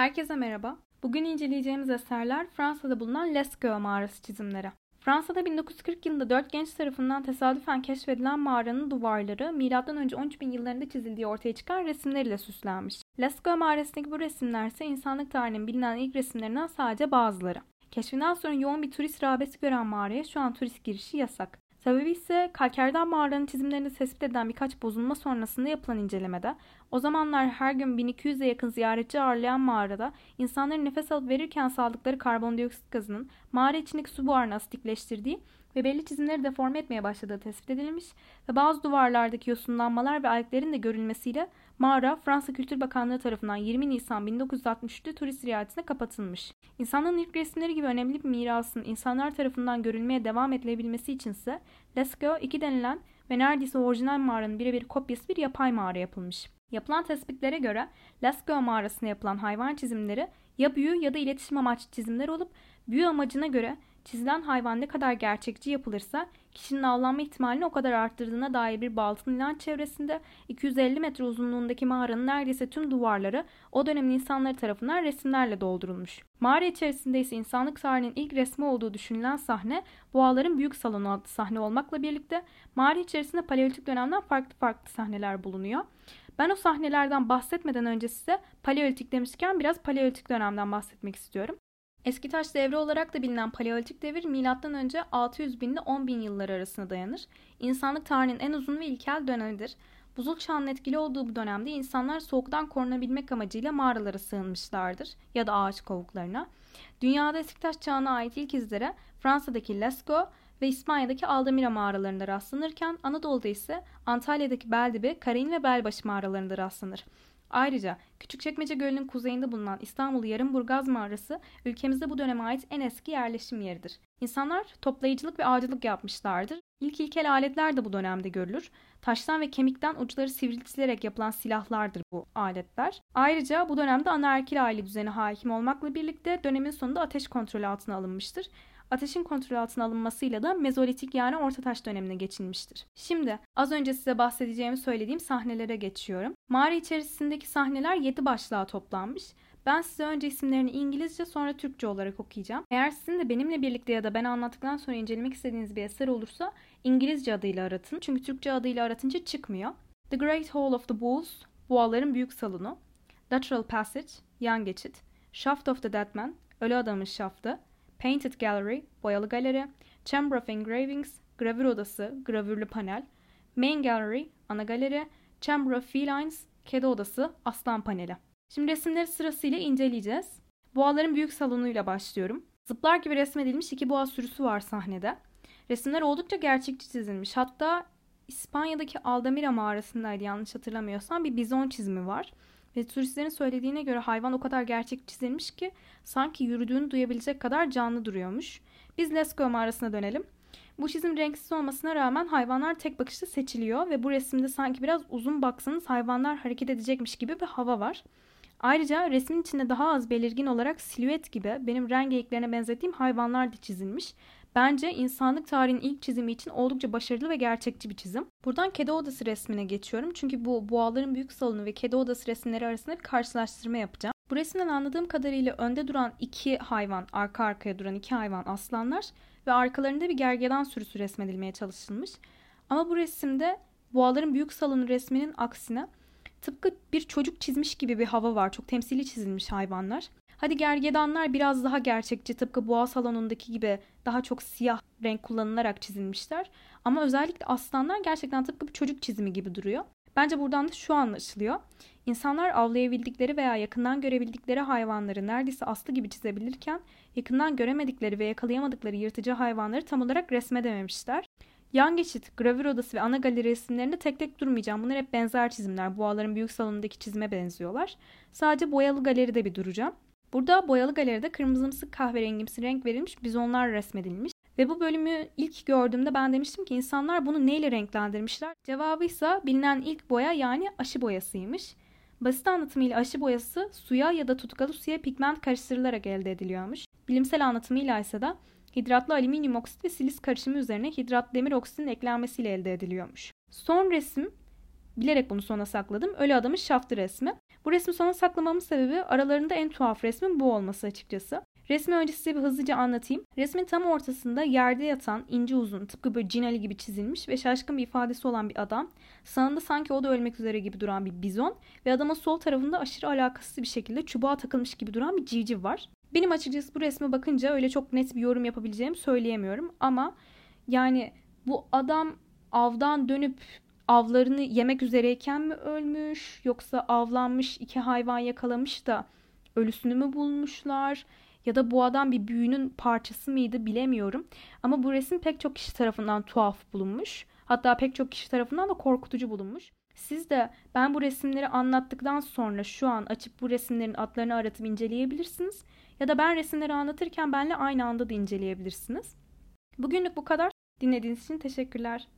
Herkese merhaba. Bugün inceleyeceğimiz eserler Fransa'da bulunan Lascaux mağarası çizimleri. Fransa'da 1940 yılında dört genç tarafından tesadüfen keşfedilen mağaranın duvarları M.Ö. 13 bin yıllarında çizildiği ortaya çıkan resimlerle süslenmiş. Lascaux mağarasındaki bu resimler ise insanlık tarihinin bilinen ilk resimlerinden sadece bazıları. Keşfinden sonra yoğun bir turist rağbeti gören mağaraya şu an turist girişi yasak. Sebebi ise kalkerden mağaranın çizimlerinde tespit edilen birkaç bozulma sonrasında yapılan incelemede o zamanlar her gün 1200'e yakın ziyaretçi ağırlayan mağarada insanların nefes alıp verirken saldıkları karbondioksit gazının mağara içindeki su buharını asitikleştirdiği ve belli çizimleri deforme etmeye başladığı tespit edilmiş ve bazı duvarlardaki yosunlanmalar ve alglerin de görülmesiyle mağara Fransa Kültür Bakanlığı tarafından 20 Nisan 1963'te turist riayetine kapatılmış. İnsanlığın ilk resimleri gibi önemli bir mirasın insanlar tarafından görülmeye devam edilebilmesi içinse Lascaux 2 denilen ve neredeyse orijinal mağaranın birebir kopyası bir yapay mağara yapılmış. Yapılan tespitlere göre Lascaux mağarasına yapılan hayvan çizimleri ya büyü ya da iletişim amaçlı çizimler olup büyü amacına göre çizilen hayvan ne kadar gerçekçi yapılırsa kişinin avlanma ihtimalini o kadar arttırdığına dair bir Baltın ilan çevresinde 250 metre uzunluğundaki mağaranın neredeyse tüm duvarları o dönemin insanları tarafından resimlerle doldurulmuş. Mağara içerisinde ise insanlık tarihinin ilk resmi olduğu düşünülen sahne Boğaların Büyük Salonu adlı sahne olmakla birlikte mağara içerisinde paleolitik dönemden farklı farklı sahneler bulunuyor. Ben o sahnelerden bahsetmeden önce size paleolitik demişken biraz paleolitik dönemden bahsetmek istiyorum. Eski taş devri olarak da bilinen paleolitik devir M.Ö. 600 bin ile 10 bin yılları arasında dayanır. İnsanlık tarihinin en uzun ve ilkel dönemidir. Buzul çağının etkili olduğu bu dönemde insanlar soğuktan korunabilmek amacıyla mağaralara sığınmışlardır ya da ağaç kovuklarına. Dünyada eski taş çağına ait ilk izlere Fransa'daki Lascaux ve İspanya'daki Aldamira mağaralarında rastlanırken Anadolu'da ise Antalya'daki Beldibi, Karain ve Belbaşı mağaralarında rastlanır. Ayrıca Küçükçekmece Gölü'nün kuzeyinde bulunan İstanbul Yarımburgaz Mağarası ülkemizde bu döneme ait en eski yerleşim yeridir. İnsanlar toplayıcılık ve avcılık yapmışlardır. İlk ilkel aletler de bu dönemde görülür. Taştan ve kemikten uçları sivriltilerek yapılan silahlardır bu aletler. Ayrıca bu dönemde anaerkil aile düzeni hakim olmakla birlikte dönemin sonunda ateş kontrolü altına alınmıştır ateşin kontrol altına alınmasıyla da mezolitik yani orta dönemine geçilmiştir. Şimdi az önce size bahsedeceğimi söylediğim sahnelere geçiyorum. Mağara içerisindeki sahneler 7 başlığa toplanmış. Ben size önce isimlerini İngilizce sonra Türkçe olarak okuyacağım. Eğer sizin de benimle birlikte ya da ben anlattıktan sonra incelemek istediğiniz bir eser olursa İngilizce adıyla aratın. Çünkü Türkçe adıyla aratınca çıkmıyor. The Great Hall of the Bulls, Boğaların Büyük Salonu. Lateral Passage, Yan Geçit. Shaft of the Dead Man, Ölü Adamın Şaftı. Painted Gallery, boyalı galeri, Chamber of Engravings, gravür odası, gravürlü panel, Main Gallery, ana galeri, Chamber of Felines, kedi odası, aslan paneli. Şimdi resimleri sırasıyla inceleyeceğiz. Boğaların büyük salonuyla başlıyorum. Zıplar gibi resmedilmiş iki boğa sürüsü var sahnede. Resimler oldukça gerçekçi çizilmiş. Hatta İspanya'daki Aldamira mağarasındaydı yanlış hatırlamıyorsam bir bizon çizimi var. Ve turistlerin söylediğine göre hayvan o kadar gerçek çizilmiş ki sanki yürüdüğünü duyabilecek kadar canlı duruyormuş. Biz Lascaux mağarasına dönelim. Bu çizim renksiz olmasına rağmen hayvanlar tek bakışta seçiliyor ve bu resimde sanki biraz uzun baksanız hayvanlar hareket edecekmiş gibi bir hava var. Ayrıca resmin içinde daha az belirgin olarak silüet gibi benim renk geyiklerine benzettiğim hayvanlar da çizilmiş. Bence insanlık tarihinin ilk çizimi için oldukça başarılı ve gerçekçi bir çizim. Buradan kedi odası resmine geçiyorum. Çünkü bu boğaların büyük salonu ve kedi odası resimleri arasında bir karşılaştırma yapacağım. Bu resimden anladığım kadarıyla önde duran iki hayvan, arka arkaya duran iki hayvan aslanlar ve arkalarında bir gergedan sürüsü resmedilmeye çalışılmış. Ama bu resimde boğaların büyük salonu resminin aksine tıpkı bir çocuk çizmiş gibi bir hava var. Çok temsili çizilmiş hayvanlar. Hadi gergedanlar biraz daha gerçekçi tıpkı boğa salonundaki gibi daha çok siyah renk kullanılarak çizilmişler. Ama özellikle aslanlar gerçekten tıpkı bir çocuk çizimi gibi duruyor. Bence buradan da şu anlaşılıyor. İnsanlar avlayabildikleri veya yakından görebildikleri hayvanları neredeyse aslı gibi çizebilirken yakından göremedikleri ve yakalayamadıkları yırtıcı hayvanları tam olarak resmedememişler. Yan geçit, gravür odası ve ana galeri resimlerinde tek tek durmayacağım. Bunlar hep benzer çizimler. Boğaların büyük salonundaki çizime benziyorlar. Sadece boyalı galeride bir duracağım. Burada boyalı galeride kırmızımsı kahverengimsi renk verilmiş bizonlar resmedilmiş. Ve bu bölümü ilk gördüğümde ben demiştim ki insanlar bunu neyle renklendirmişler? Cevabı ise bilinen ilk boya yani aşı boyasıymış. Basit anlatımıyla aşı boyası suya ya da tutkalı suya pigment karıştırılarak elde ediliyormuş. Bilimsel anlatımıyla ise de hidratlı alüminyum oksit ve silis karışımı üzerine hidrat demir oksitin eklenmesiyle elde ediliyormuş. Son resim bilerek bunu sona sakladım. Ölü adamın şaftı resmi. Bu resmi sona saklamamın sebebi aralarında en tuhaf resmin bu olması açıkçası. Resmi önce size bir hızlıca anlatayım. Resmin tam ortasında yerde yatan, ince uzun, tıpkı böyle cinali gibi çizilmiş ve şaşkın bir ifadesi olan bir adam. Sağında sanki o da ölmek üzere gibi duran bir bizon ve adamın sol tarafında aşırı alakasız bir şekilde çubuğa takılmış gibi duran bir civciv var. Benim açıkçası bu resme bakınca öyle çok net bir yorum yapabileceğimi söyleyemiyorum ama yani bu adam avdan dönüp avlarını yemek üzereyken mi ölmüş yoksa avlanmış iki hayvan yakalamış da ölüsünü mü bulmuşlar ya da bu adam bir büyünün parçası mıydı bilemiyorum. Ama bu resim pek çok kişi tarafından tuhaf bulunmuş. Hatta pek çok kişi tarafından da korkutucu bulunmuş. Siz de ben bu resimleri anlattıktan sonra şu an açıp bu resimlerin adlarını aratıp inceleyebilirsiniz. Ya da ben resimleri anlatırken benle aynı anda da inceleyebilirsiniz. Bugünlük bu kadar. Dinlediğiniz için teşekkürler.